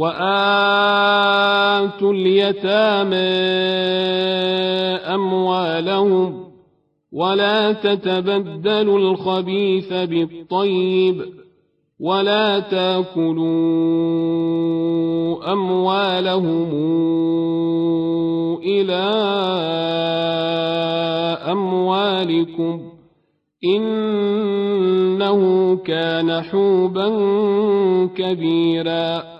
وآتوا اليتامى أموالهم ولا تتبدلوا الخبيث بالطيب ولا تأكلوا أموالهم إلى أموالكم إنه كان حوبا كبيرا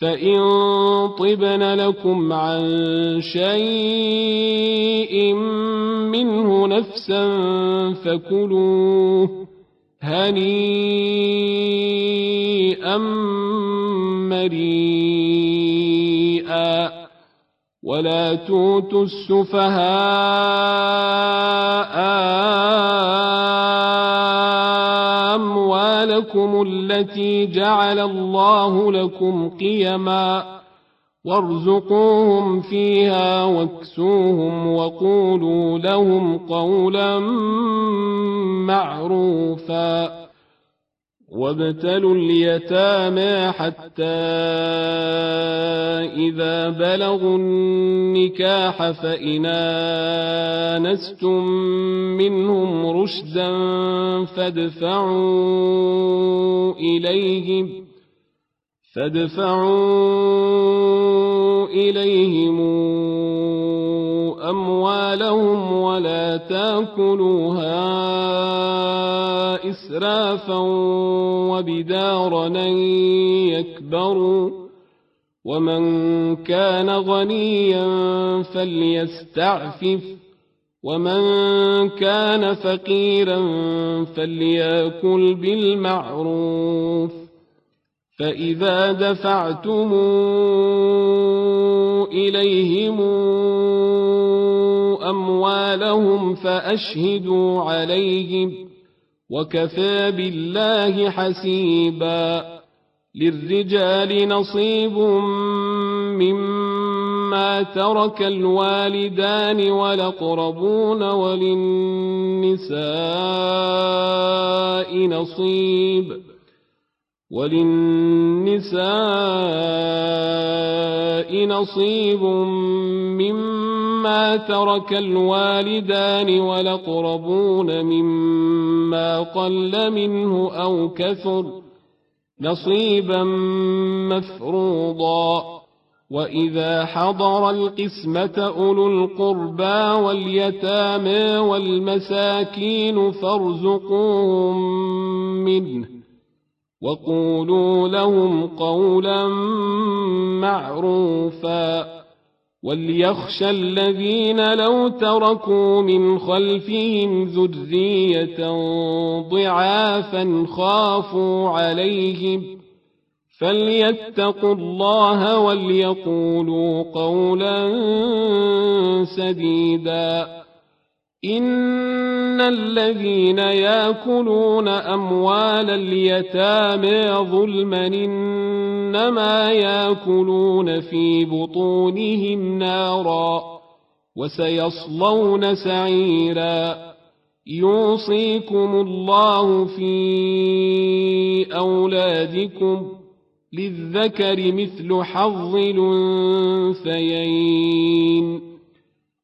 فإن طبن لكم عن شيء منه نفسا فكلوه هنيئا مريئا ولا توتوا السفهاء أموالكم التي جعل الله لكم قيما وارزقوهم فيها واكسوهم وقولوا لهم قولا معروفا وابتلوا اليتامى حتى إذا بلغوا النكاح فإن آنستم منهم رشدا فادفعوا إليهم فادفعوا إليهم أموالهم ولا تاكلوها إسرافا وبدارا يكبروا. ومن كان غنيا فليستعفف. ومن كان فقيرا فليأكل بالمعروف. فإذا دفعتم إليهم أموالهم فأشهدوا عليهم. وكفى بالله حسيبا للرجال نصيب مما ترك الوالدان والأقربون وللنساء نصيب. وللنساء نصيب مما ترك الوالدان والأقربون مما قل منه أو كثر نصيبا مفروضا. وإذا حضر القسمة أولو القربى واليتامى والمساكين فارزقوهم منه. وقولوا لهم قولا معروفا وليخشى الذين لو تركوا من خلفهم ذرية ضعافا خافوا عليهم فليتقوا الله وليقولوا قولا سديدا إن الذين ياكلون أموال اليتامى ظلما إنما ياكلون في بطونهم نارا وسيصلون سعيرا يوصيكم الله في أولادكم للذكر مثل حظ الأنثيين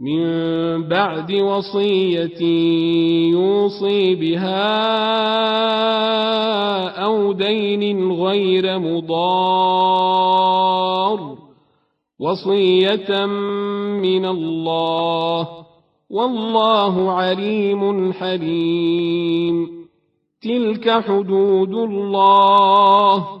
من بعد وصية يوصي بها أو دين غير مضار وصية من الله والله عليم حليم تلك حدود الله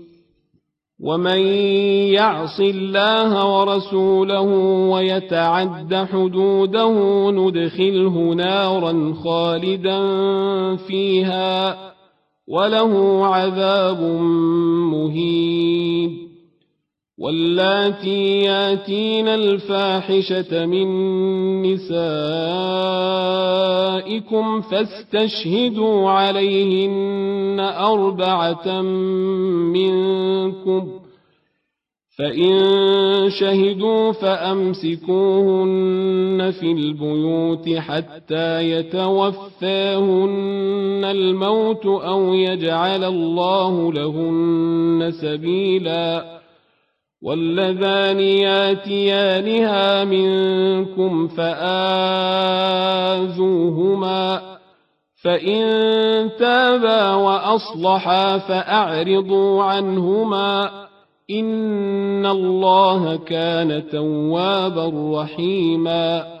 ومن يعص الله ورسوله ويتعد حدوده ندخله نارا خالدا فيها وله عذاب مهين واللاتي ياتين الفاحشة من نسائكم فاستشهدوا عليهن أربعة منكم فإن شهدوا فأمسكوهن في البيوت حتى يتوفاهن الموت أو يجعل الله لهن سبيلا واللذان ياتيانها منكم فآذوهما فإن تابا وأصلحا فأعرضوا عنهما إن الله كان توابا رحيما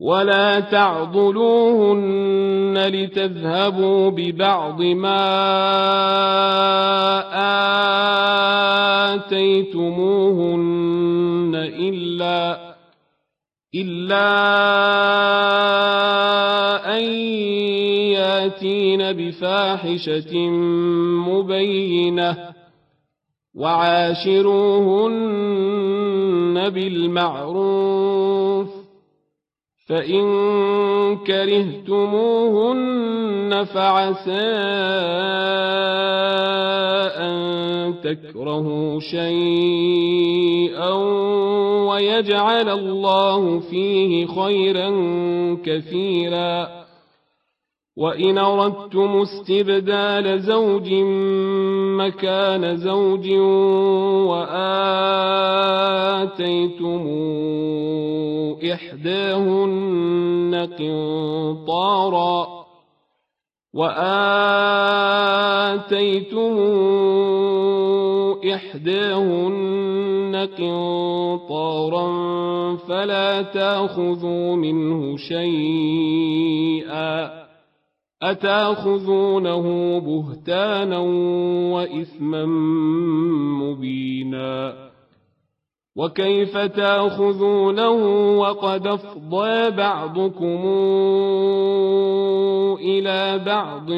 ولا تعضلوهن لتذهبوا ببعض ما آتيتموهن إلا إلا أن ياتين بفاحشة مبينة وعاشروهن بالمعروف فإن كرهتموهن فعسى أن تكرهوا شيئا ويجعل الله فيه خيرا كثيرا. وإن أردتم استبدال زوج مكان زوج وآتيتم إحداهن قنطارا وآتيتم إحداهن قنطارا فلا تأخذوا منه شيئا أتاخذونه بهتانا وإثما مبينا وكيف تاخذونه وقد أفضى بعضكم إلى بعض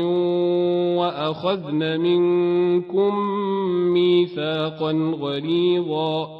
وأخذن منكم ميثاقا غليظا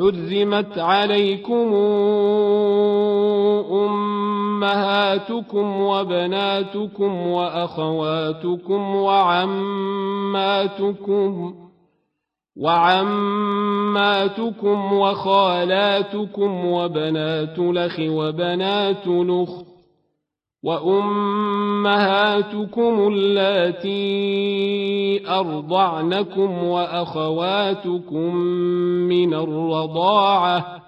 حرمت عليكم أمهاتكم وبناتكم وأخواتكم وعماتكم وعماتكم وخالاتكم وبنات الأخ وبنات الأخت وأمهاتكم اللاتي أرضعنكم وأخواتكم من الرضاعة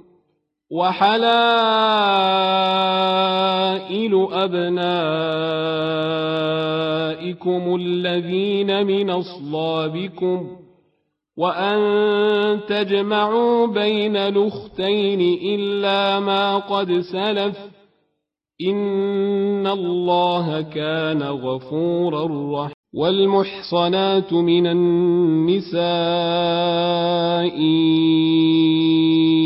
وحلائل أبنائكم الذين من أصلابكم وأن تجمعوا بين الأختين إلا ما قد سلف إن الله كان غفورا رحيما والمحصنات من النساء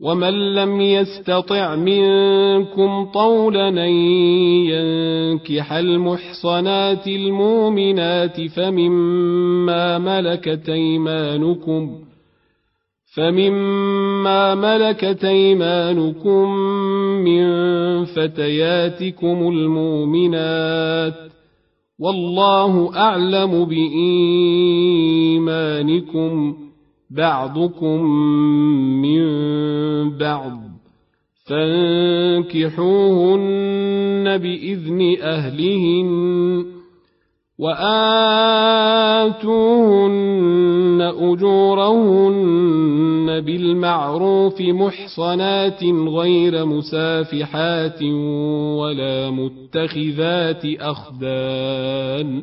ومن لم يستطع منكم طولا ينكح المحصنات المؤمنات فمما ملكت ايمانكم فمما ملكت ايمانكم من فتياتكم المؤمنات والله اعلم بايمانكم بعضكم من بعض فانكحوهن بإذن أهلهن وآتوهن أجورهن بالمعروف محصنات غير مسافحات ولا متخذات أخدان.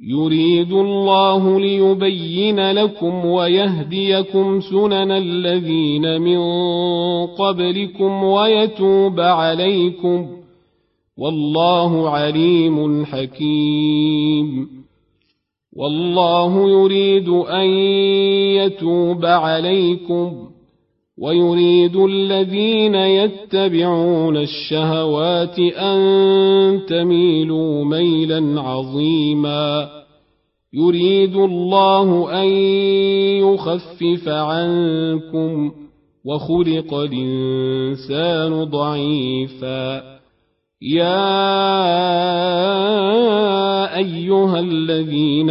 يريد الله ليبين لكم ويهديكم سنن الذين من قبلكم ويتوب عليكم والله عليم حكيم والله يريد أن يتوب عليكم ويريد الذين يتبعون الشهوات ان تميلوا ميلا عظيما يريد الله ان يخفف عنكم وخلق الانسان ضعيفا يا ايها الذين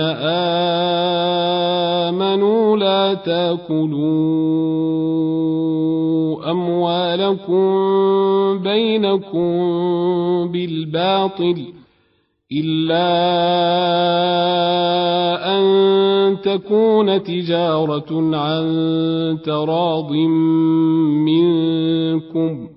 امنوا لا تاكلوا اموالكم بينكم بالباطل الا ان تكون تجاره عن تراض منكم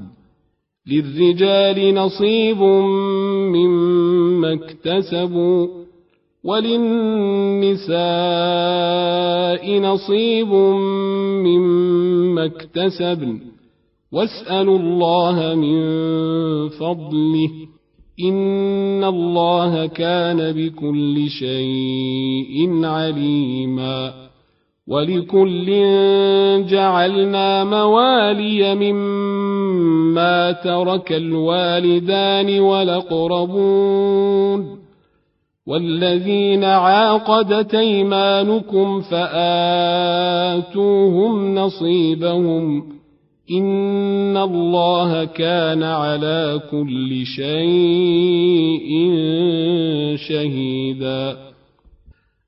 للرجال نصيب مما اكتسبوا وللنساء نصيب مما اكتسبن. واسألوا الله من فضله. إن الله كان بكل شيء عليما. ولكل جعلنا موالي مما ترك الوالدان والأقربون والذين عاقدت ايمانكم فاتوهم نصيبهم ان الله كان على كل شيء شهيدا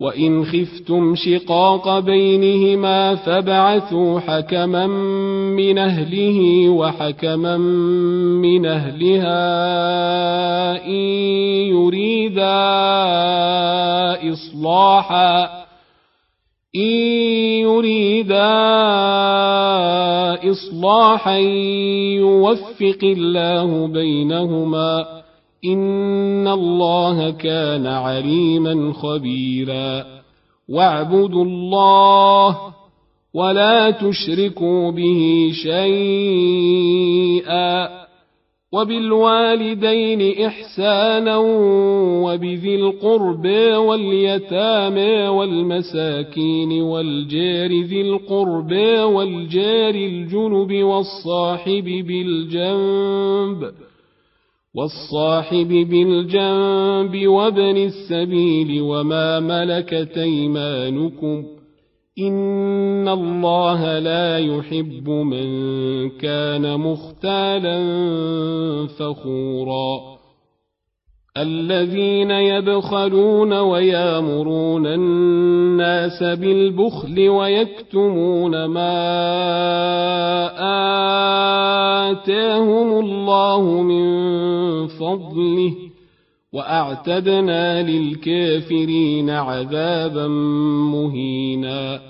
وإن خفتم شقاق بينهما فابعثوا حكما من أهله وحكما من أهلها إن يريدا إصلاحا إن يريدا إصلاحا يوفق الله بينهما إن الله كان عليما خبيرا واعبدوا الله ولا تشركوا به شيئا وبالوالدين إحسانا وبذي القرب واليتامى والمساكين والجار ذي القرب والجار الجنب والصاحب بالجنب والصاحب بالجنب وابن السبيل وما ملكت أيمانكم إن الله لا يحب من كان مختالا فخورا الذين يبخلون ويامرون الناس بالبخل ويكتمون ما آتاهم الله من فضله وأعتدنا للكافرين عذابا مهينا.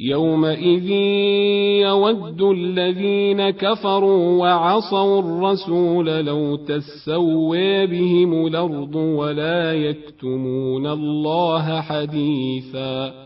يومئذ يود الذين كفروا وعصوا الرسول لو تسوي بهم الأرض ولا يكتمون الله حديثا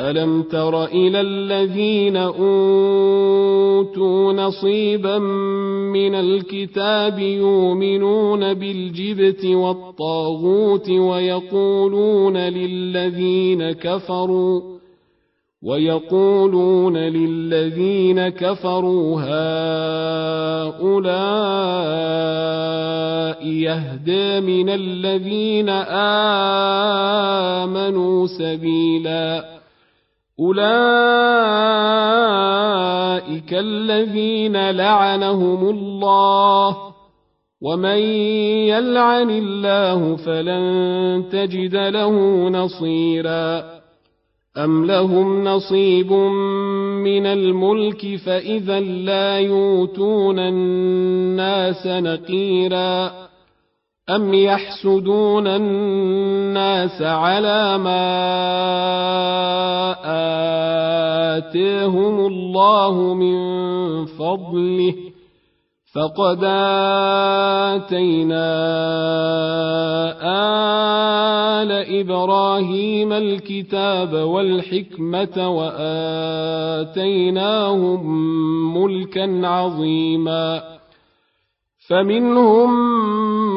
ألم تر إلى الذين أوتوا نصيبا من الكتاب يؤمنون بالجبت والطاغوت ويقولون للذين كفروا ويقولون للذين كفروا هؤلاء يهدى من الذين آمنوا سبيلاً أولئك الذين لعنهم الله ومن يلعن الله فلن تجد له نصيرا أم لهم نصيب من الملك فإذا لا يؤتون الناس نقيرا أم يحسدون الناس على ما آتاهم الله من فضله فقد آتينا آل إبراهيم الكتاب والحكمة وآتيناهم ملكا عظيما فمنهم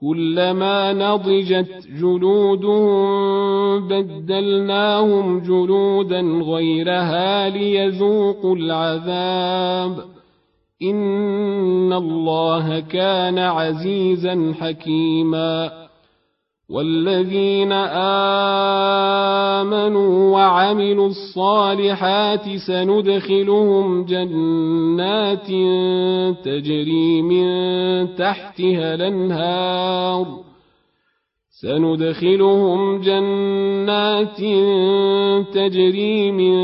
كلما نضجت جلودهم بدلناهم جلودا غيرها ليذوقوا العذاب. إن الله كان عزيزا حكيما. والذين آمنوا وعملوا الصالحات سندخلهم جنات تجري من تحتها الأنهار. سندخلهم جنات تجري من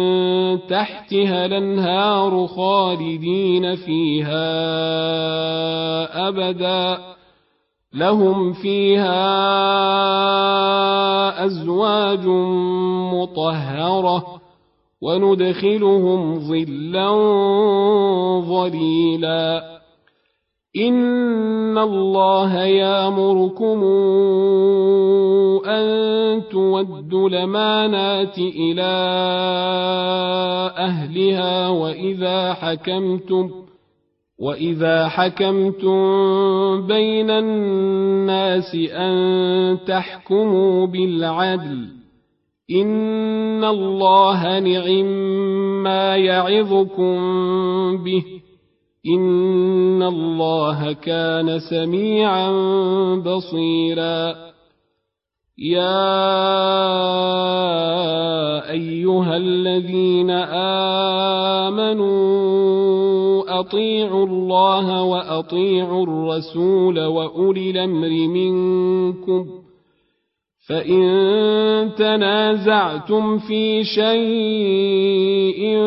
تحتها الأنهار خالدين فيها أبداً. لهم فيها أزواج مطهرة وندخلهم ظلا ظليلا. إن الله يأمركم أن تودوا الأمانات إلى أهلها وإذا حكمتم واذا حكمتم بين الناس ان تحكموا بالعدل ان الله نعم ما يعظكم به ان الله كان سميعا بصيرا يا أيها الذين آمنوا أطيعوا الله وأطيعوا الرسول وأولي الأمر منكم فإن تنازعتم في شيء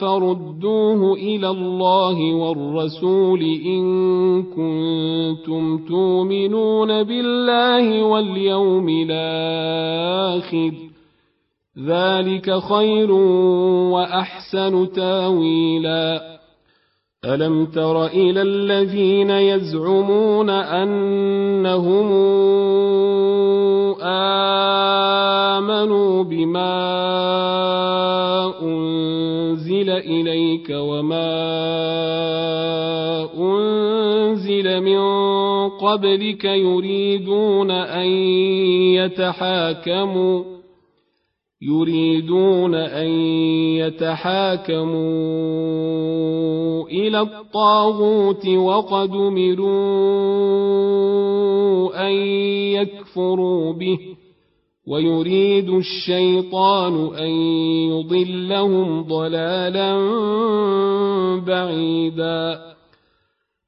فردوه إلى الله والرسول إن كنتم تؤمنون بالله واليوم الآخر ذلك خير وأحسن تاويلاً ألم تر إلى الذين يزعمون أنهم آمنوا بما أنزل إليك وما أنزل من قبلك يريدون أن يتحاكموا يريدون أن يتحاكموا إلى الطاغوت وقد أمروا أن يكفروا به ويريد الشيطان أن يضلهم ضلالا بعيدا.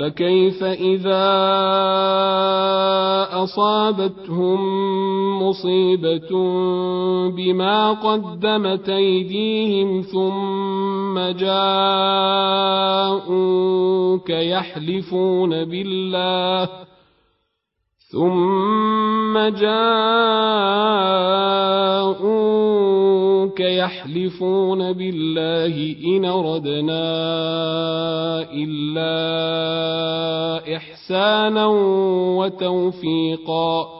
فكيف إذا أصابتهم مصيبة بما قدمت أيديهم ثم جاءوك يحلفون بالله ثم جاءوك يحلفون بالله إن ردنا إلا إحسانا وتوفيقا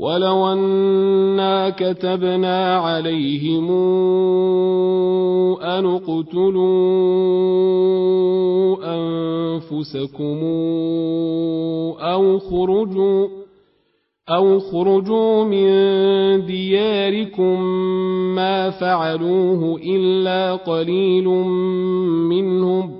ولو انا كتبنا عليهم ان اقتلوا انفسكم أو خرجوا أو خرجوا من دياركم ما فعلوه إلا قليل منهم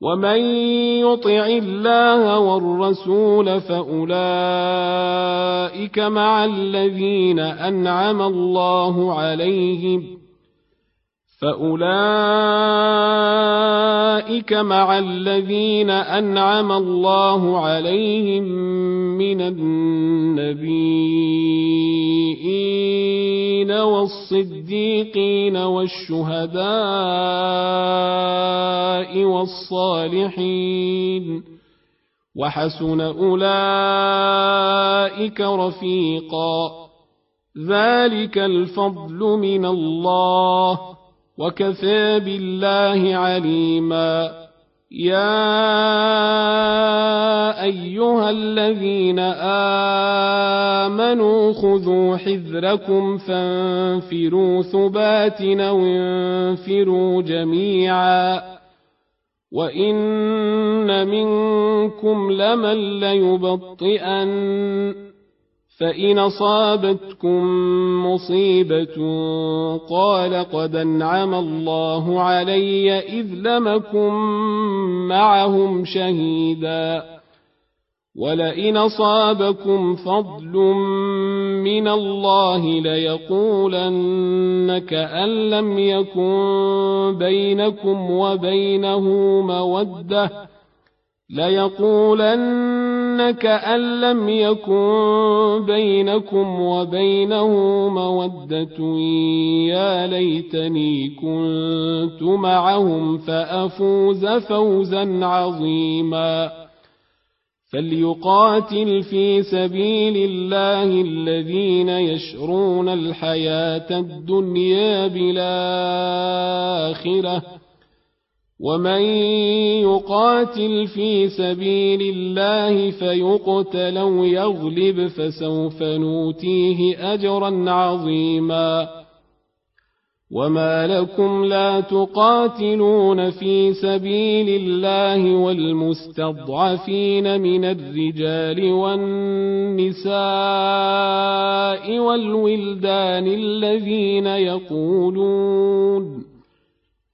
ومن يطع الله والرسول فأولئك مع الذين أنعم الله عليهم فأولئك مع الذين أنعم الله عليهم من النبيين والصديقين والشهداء والصالحين وحسن أولئك رفيقا ذلك الفضل من الله وكفى بالله عليما. يا أيها الذين آمنوا خذوا حذركم فانفروا ثبات أو انفروا جميعا. وإن منكم لمن ليبطئن. فإن أصابتكم مصيبة قال قد أنعم الله علي إذ لمكم معهم شهيدا ولئن أصابكم فضل من الله ليقولن كأن لم يكن بينكم وبينه مودة ليقولن كأن لم يكن بينكم وبينه مودة يا ليتني كنت معهم فأفوز فوزا عظيما فليقاتل في سبيل الله الذين يشرون الحياة الدنيا بالآخرة ومن يقاتل في سبيل الله فيقتل أو يغلب فسوف نوتيه اجرا عظيما وما لكم لا تقاتلون في سبيل الله والمستضعفين من الرجال والنساء والولدان الذين يقولون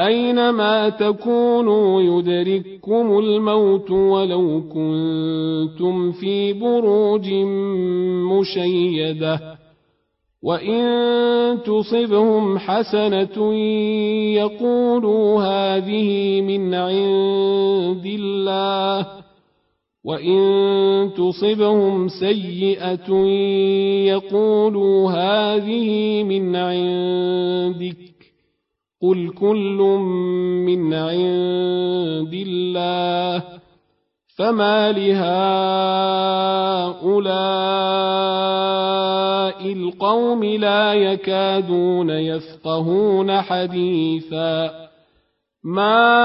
أينما تكونوا يدرككم الموت ولو كنتم في بروج مشيدة وإن تصبهم حسنة يقولوا هذه من عند الله وإن تصبهم سيئة يقولوا هذه من عندك قل كل من عند الله فما لهؤلاء القوم لا يكادون يفقهون حديثا ما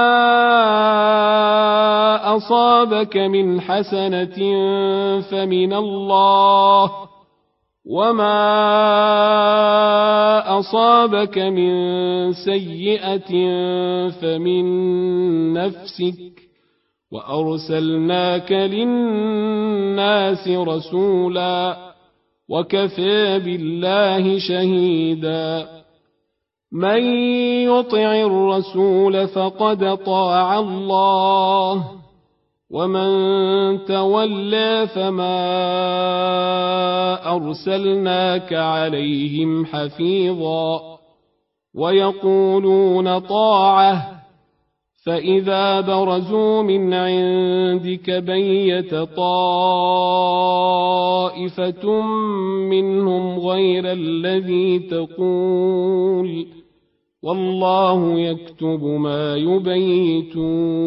اصابك من حسنه فمن الله وما اصابك من سيئه فمن نفسك وارسلناك للناس رسولا وكفى بالله شهيدا من يطع الرسول فقد طاع الله ومن تولى فما ارسلناك عليهم حفيظا ويقولون طاعه فإذا برزوا من عندك بيت طائفة منهم غير الذي تقول والله يكتب ما يبيتون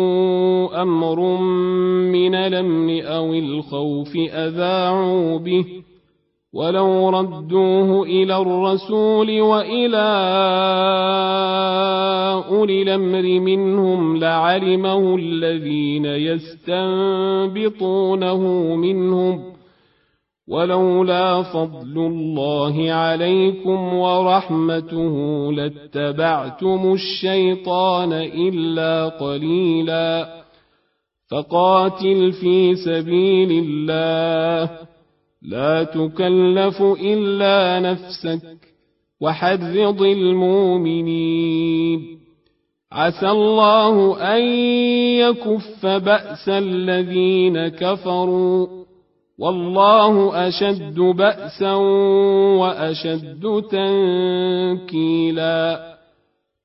أمر من الأمن أو الخوف أذاعوا به. ولو ردوه إلى الرسول وإلى أولي الأمر منهم لعلمه الذين يستنبطونه منهم. ولولا فضل الله عليكم ورحمته لاتبعتم الشيطان إلا قليلا. فقاتل في سبيل الله. لا تكلف إلا نفسك وحرض المؤمنين. عسى الله أن يكف بأس الذين كفروا. والله أشد بأسا وأشد تنكيلا.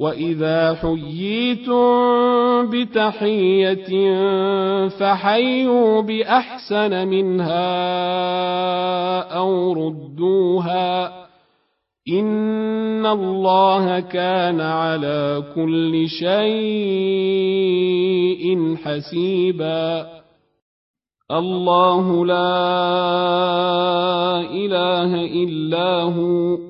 واذا حييتم بتحيه فحيوا باحسن منها أو ردوها ان الله كان على كل شيء حسيبا الله لا اله الا هو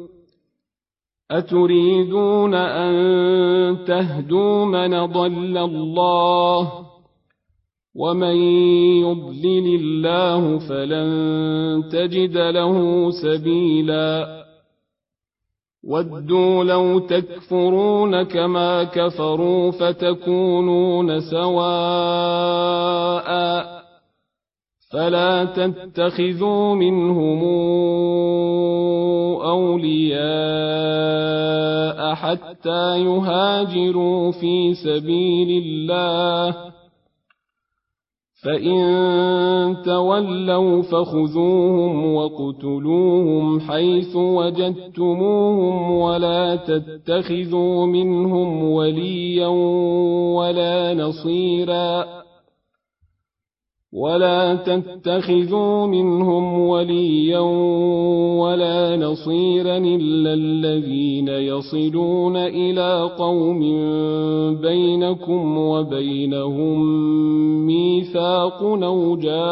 أتريدون أن تهدوا من ضل الله ومن يضلل الله فلن تجد له سبيلا ودوا لو تكفرون كما كفروا فتكونون سواء فلا تتخذوا منهم أولياء حتى يهاجروا في سبيل الله. فإن تولوا فخذوهم وقتلوهم حيث وجدتموهم ولا تتخذوا منهم وليا ولا نصيرا. ولا تتخذوا منهم وليا ولا نصيرا الا الذين يصلون إلى قوم بينكم وبينهم ميثاق أو جاءوكم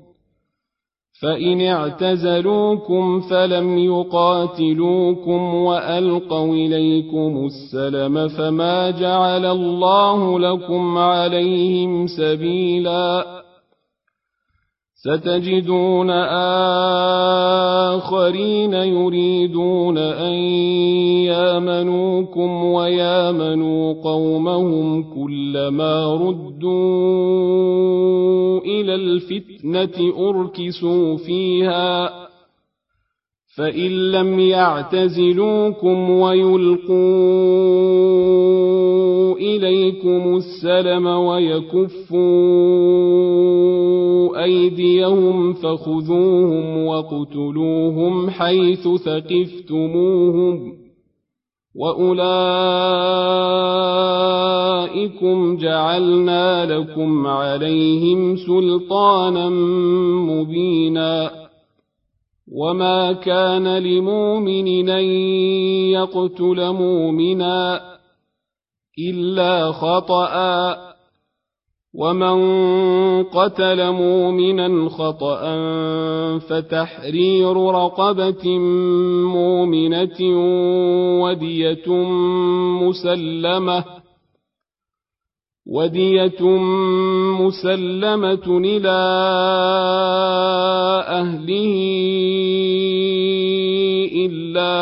فإن اعتزلوكم فلم يقاتلوكم وألقوا إليكم السلم فما جعل الله لكم عليهم سبيلاً ستجدون آخرين يريدون أن يامنوكم ويامنوا قومهم كلما ردوا إلى الفتنة أركسوا فيها فإن لم يعتزلوكم ويلقوا إليكم السلم ويكفوا أيديهم فخذوهم وقتلوهم حيث ثقفتموهم وأولئكم جعلنا لكم عليهم سلطانا مبينا وما كان لمؤمن أن يقتل مؤمنا إلا خطأ. ومن قتل مؤمنا خطأ فتحرير رقبة مؤمنة ودية مسلمة. ودية مسلمة إلى أهله إلا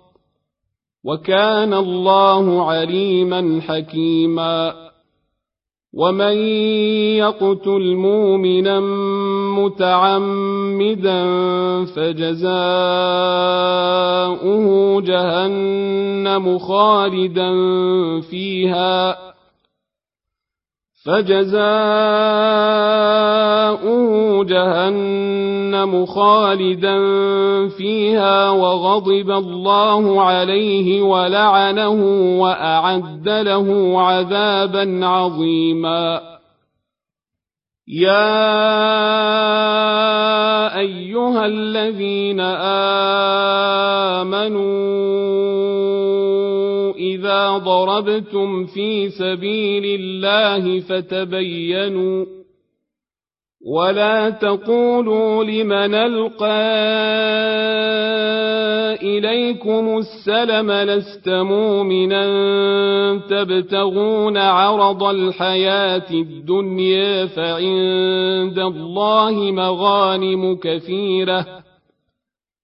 وكان الله عليما حكيما. ومن يقتل مؤمنا متعمدا فجزاؤه جهنم خالدا فيها. فجزاؤه جهنم خالدا فيها وغضب الله عليه ولعنه وأعد له عذابا عظيما. يا أيها الذين آمنوا اذا ضربتم في سبيل الله فتبينوا ولا تقولوا لمن القى اليكم السلم لست مؤمنا تبتغون عرض الحياة الدنيا فعند الله مغانم كثيره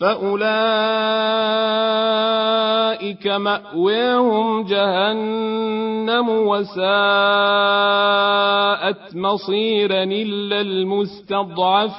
فأولئك مأواهم جهنم وساءت مصيرا إلا المستضعفين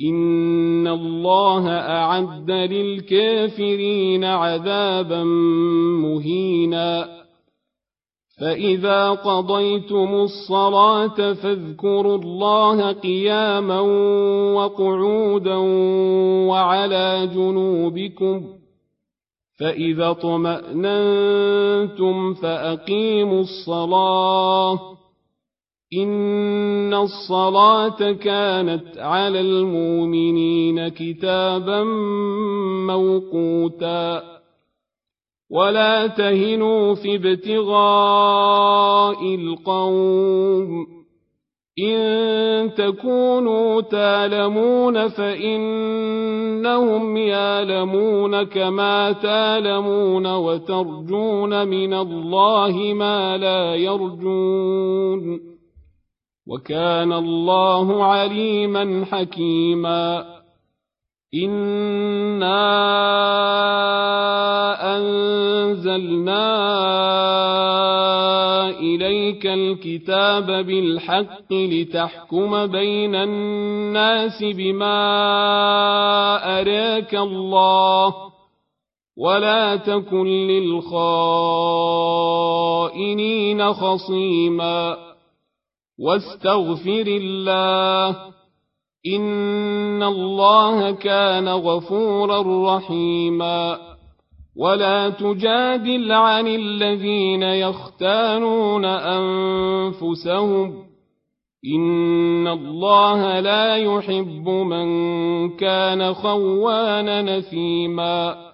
إن الله أعد للكافرين عذابا مهينا فإذا قضيتم الصلاة فاذكروا الله قياما وقعودا وعلى جنوبكم فإذا طمأننتم فأقيموا الصلاة إن الصلاة كانت على المؤمنين كتابا موقوتا ولا تهنوا في ابتغاء القوم إن تكونوا تالمون فإنهم يالمون كما تالمون وترجون من الله ما لا يرجون وكان الله عليما حكيما. انا انزلنا اليك الكتاب بالحق لتحكم بين الناس بما اراك الله ولا تكن للخائنين خصيما. واستغفر الله. إن الله كان غفورا رحيما. ولا تجادل عن الذين يختانون أنفسهم. إن الله لا يحب من كان خوانا نثيما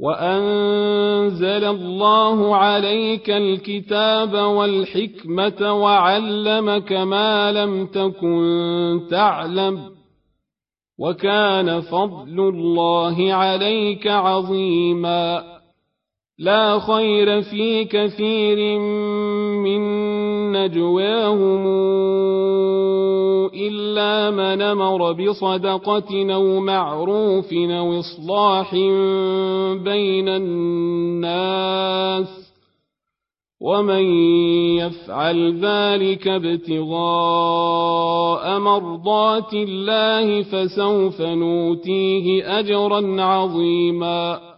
وأنزل الله عليك الكتاب والحكمة وعلمك ما لم تكن تعلم وكان فضل الله عليك عظيما لا خير في كثير من نجواهم إلا من أمر بصدقة أو معروف أو إصلاح بين الناس ومن يفعل ذلك ابتغاء مرضات الله فسوف نوتيه أجرا عظيما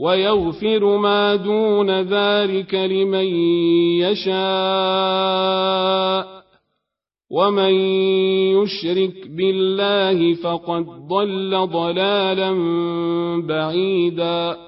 ويغفر ما دون ذلك لمن يشاء. ومن يشرك بالله فقد ضل ضلالا بعيدا.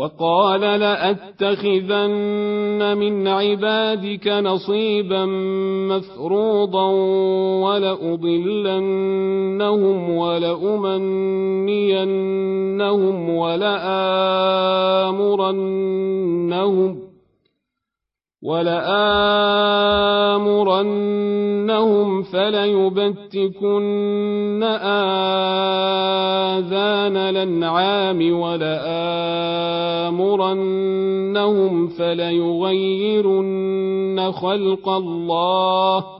وقال لأتخذن من عبادك نصيبا مفروضا ولأضلنهم ولأمنينهم ولآمرنهم ولآمرنهم فليبتكن آذان الأنعام ولآمرنهم فليغيرن خلق الله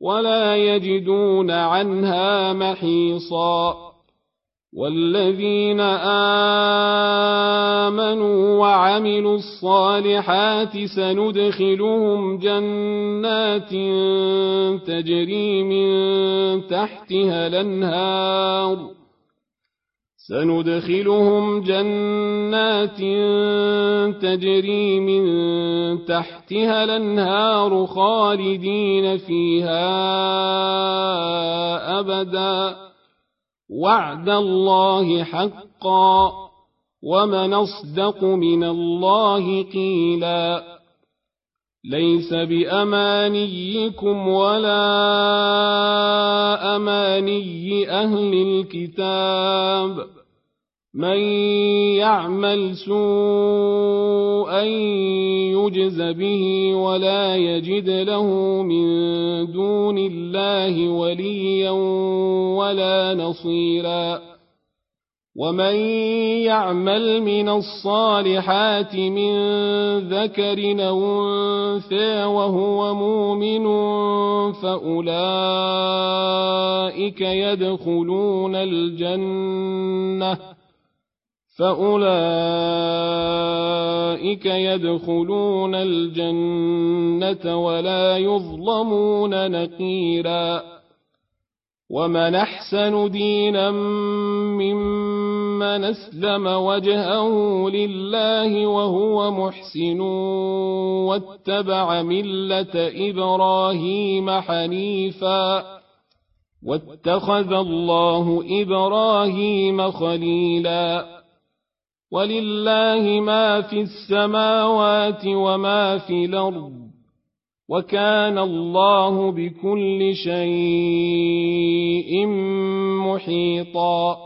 ولا يجدون عنها محيصا. والذين آمنوا وعملوا الصالحات سندخلهم جنات تجري من تحتها الأنهار. سندخلهم جنات تجري من تحتها الأنهار خالدين فيها أبدا. وعد الله حقا ومن أصدق من الله قيلا. ليس بأمانيكم ولا أماني أهل الكتاب من يعمل سوءا يجز به ولا يجد له من دون الله وليا ولا نصيرا ومن يعمل من الصالحات من ذكر أو انثى وهو مؤمن فاولئك يدخلون الجنه فأولئك يدخلون الجنة ولا يظلمون نقيرا ومن أحسن دينا ممن أسلم وجهه لله وهو محسن واتبع ملة إبراهيم حنيفا واتخذ الله إبراهيم خليلاً ولله ما في السماوات وما في الأرض وكان الله بكل شيء محيطا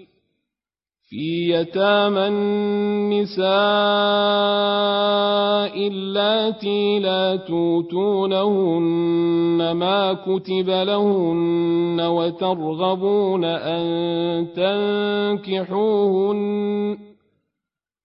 في يتامى النساء اللاتي لا توتونهن ما كتب لهن وترغبون أن تنكحوهن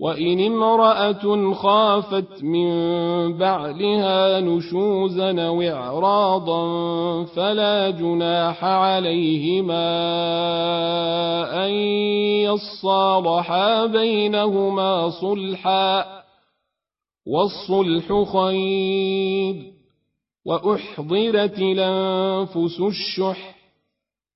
وإن امرأة خافت من بعلها نشوزا أو إعراضا فلا جناح عليهما أن يصالحا بينهما صلحا والصلح خير وأحضرت الأنفس الشح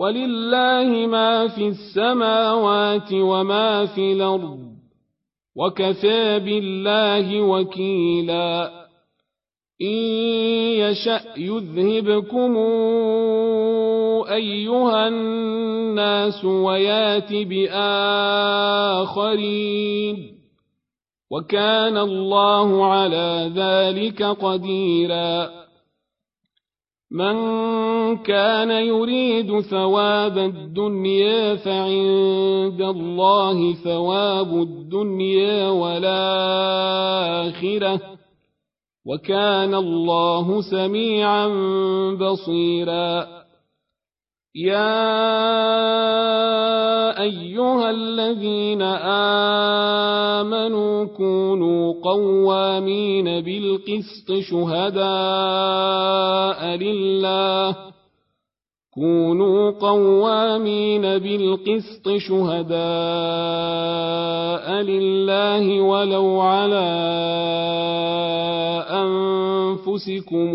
ولله ما في السماوات وما في الأرض وكفى بالله وكيلا. إن يشأ يذهبكم أيها الناس ويات بآخرين. وكان الله على ذلك قديرا. من كان يريد ثواب الدنيا فعند الله ثواب الدنيا والآخرة. وكان الله سميعا بصيرا. يا ايها الذين امنوا كونوا قوامين بالقسط شهداء لله كونوا قوامين بالقسط شهداء لله ولو على انفسكم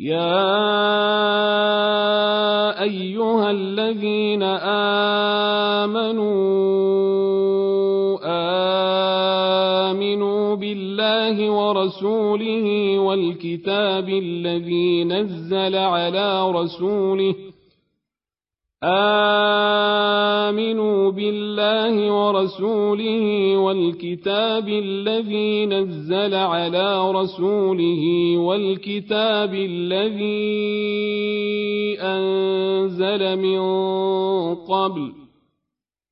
يا ايها الذين امنوا امنوا بالله ورسوله والكتاب الذي نزل على رسوله آمنوا بالله ورسوله والكتاب الذي نزل على رسوله والكتاب الذي أنزل من قبل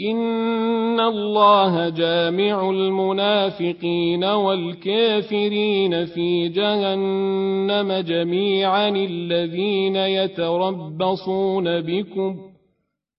إن الله جامع المنافقين والكافرين في جهنم جميعا الذين يتربصون بكم ۖ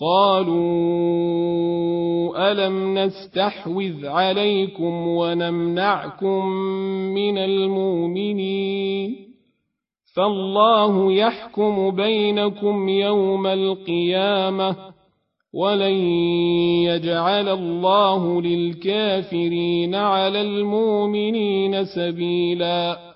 قالوا ألم نستحوذ عليكم ونمنعكم من المؤمنين فالله يحكم بينكم يوم القيامة ولن يجعل الله للكافرين على المؤمنين سبيلا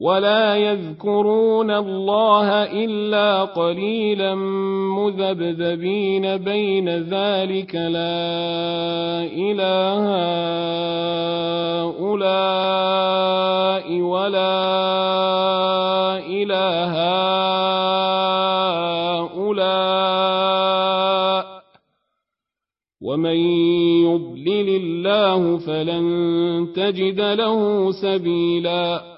ولا يذكرون الله الا قليلا مذبذبين بين ذلك لا اله هؤلاء ولا اله هؤلاء ومن يضلل الله فلن تجد له سبيلا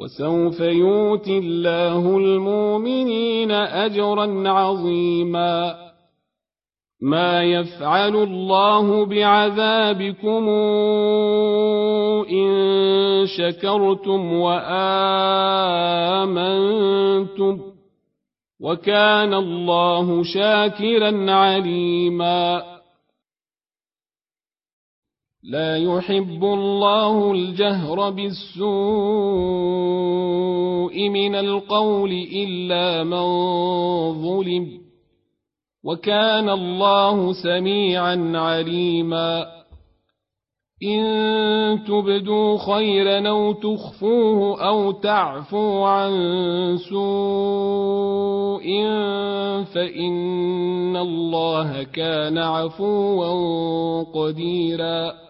وسوف يؤتي الله المؤمنين أجرا عظيما. ما يفعل الله بعذابكم إن شكرتم وآمنتم وكان الله شاكرا عليما. لا يحب الله الجهر بالسوء من القول إلا من ظلم وكان الله سميعا عليما. إن تبدوا خيرا أو تخفوه أو تعفوا عن سوء فإن الله كان عفوا قديرا.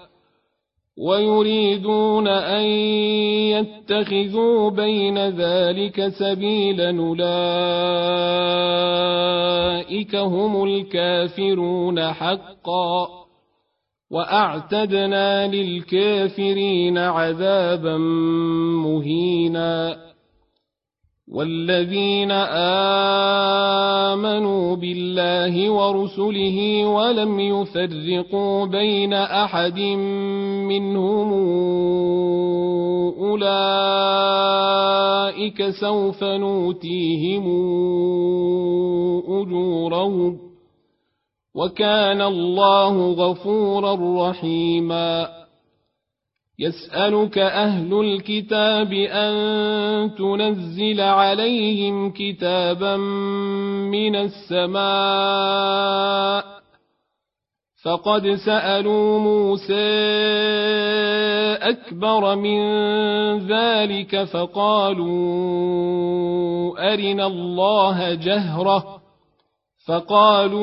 ويريدون أن يتخذوا بين ذلك سبيلا أولئك هم الكافرون حقا وأعتدنا للكافرين عذابا مهينا والذين آمنوا بالله ورسله ولم يفرقوا بين أحد منهم أولئك سوف نوتيهم أجورهم وكان الله غفورا رحيماً. يسألك أهل الكتاب أن تنزل عليهم كتابا من السماء فقد سألوا موسى أكبر من ذلك فقالوا أرنا الله جهرة. فقالوا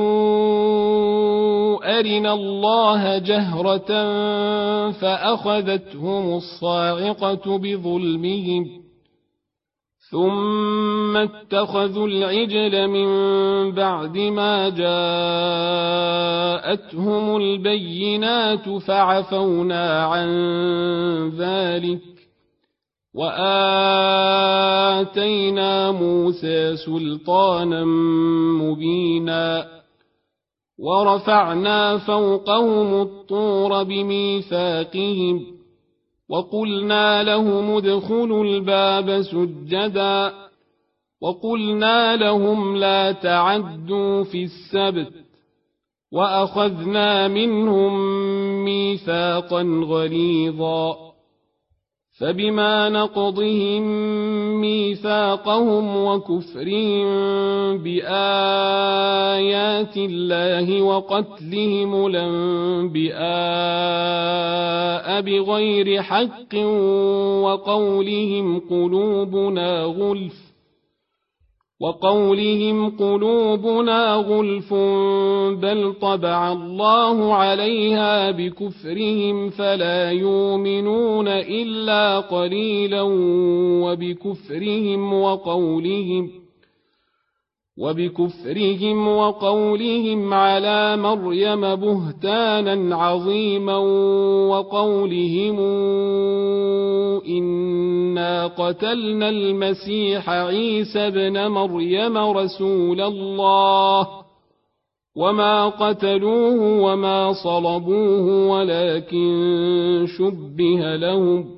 أرنا الله جهرة فأخذتهم الصاعقة بظلمهم. ثم اتخذوا العجل من بعد ما جاءتهم البينات فعفونا عن ذلك واتينا موسى سلطانا مبينا ورفعنا فوقهم الطور بميثاقهم وقلنا لهم ادخلوا الباب سجدا وقلنا لهم لا تعدوا في السبت وأخذنا منهم ميثاقا غليظا فبما نقضهم ميثاقهم وكفرهم بآيات الله وقتلهم الأنبياء بغير حق وقولهم قلوبنا غلف وقولهم قلوبنا غلف بل طبع الله عليها بكفرهم فلا يؤمنون إلا قليلا وبكفرهم وقولهم وبكفرهم وقولهم على مريم بهتانا عظيما وقولهم إنا قتلنا المسيح عيسى ابن مريم رسول الله وما قتلوه وما صلبوه ولكن شبه لهم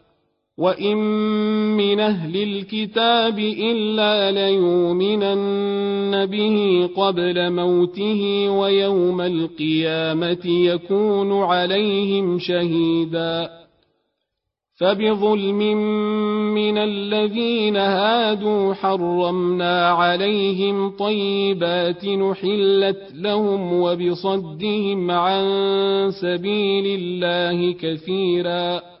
وإن من أهل الكتاب إلا ليؤمنن به قبل موته ويوم القيامة يكون عليهم شهيدا فبظلم من الذين هادوا حرمنا عليهم طيبات نحلت لهم وبصدهم عن سبيل الله كثيراً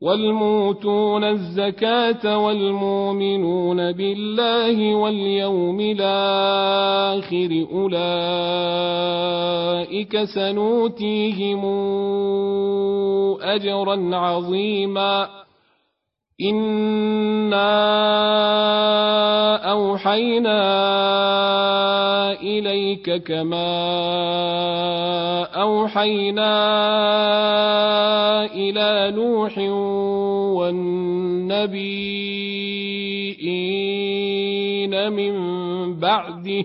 والموتون الزكاة والمؤمنون بالله واليوم الآخر أولئك سنوتيهم أجرا عظيما إنا أوحينا إليك كما أوحينا إلى نوح والنبيين من بعده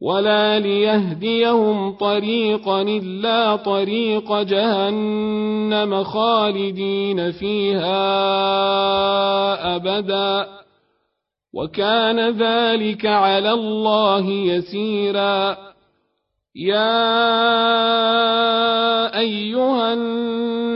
ولا ليهديهم طريقا إلا طريق جهنم خالدين فيها أبداً وكان ذلك على الله يسيرا يا ايها الناس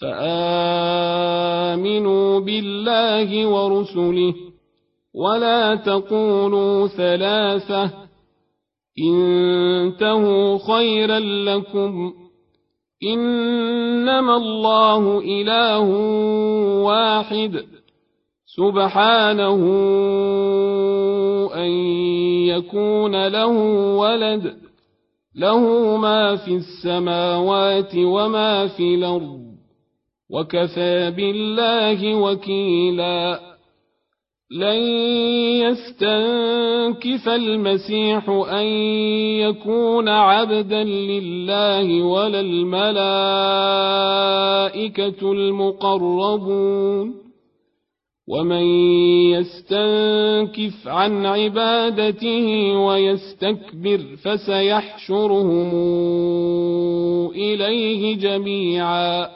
فآمنوا بالله ورسله ولا تقولوا ثلاثة انتهوا خيرا لكم إنما الله إله واحد سبحانه أن يكون له ولد له ما في السماوات وما في الأرض وكفى بالله وكيلا. لن يستنكف المسيح أن يكون عبدا لله ولا الملائكة المقربون. ومن يستنكف عن عبادته ويستكبر فسيحشرهم إليه جميعا.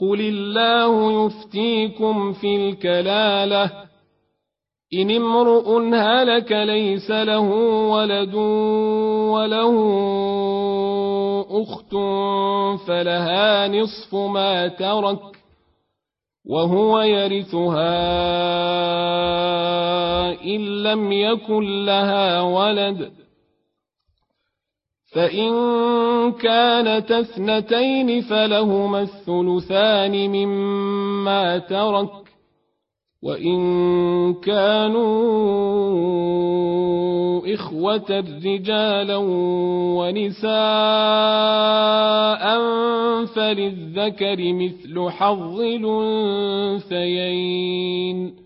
قل الله يفتيكم في الكلاله ان امرؤ هلك ليس له ولد وله اخت فلها نصف ما ترك وهو يرثها ان لم يكن لها ولد فإن كانت اثنتين فلهما الثلثان مما ترك وإن كانوا إخوة رجالا ونساء فللذكر مثل حظ الأنثيين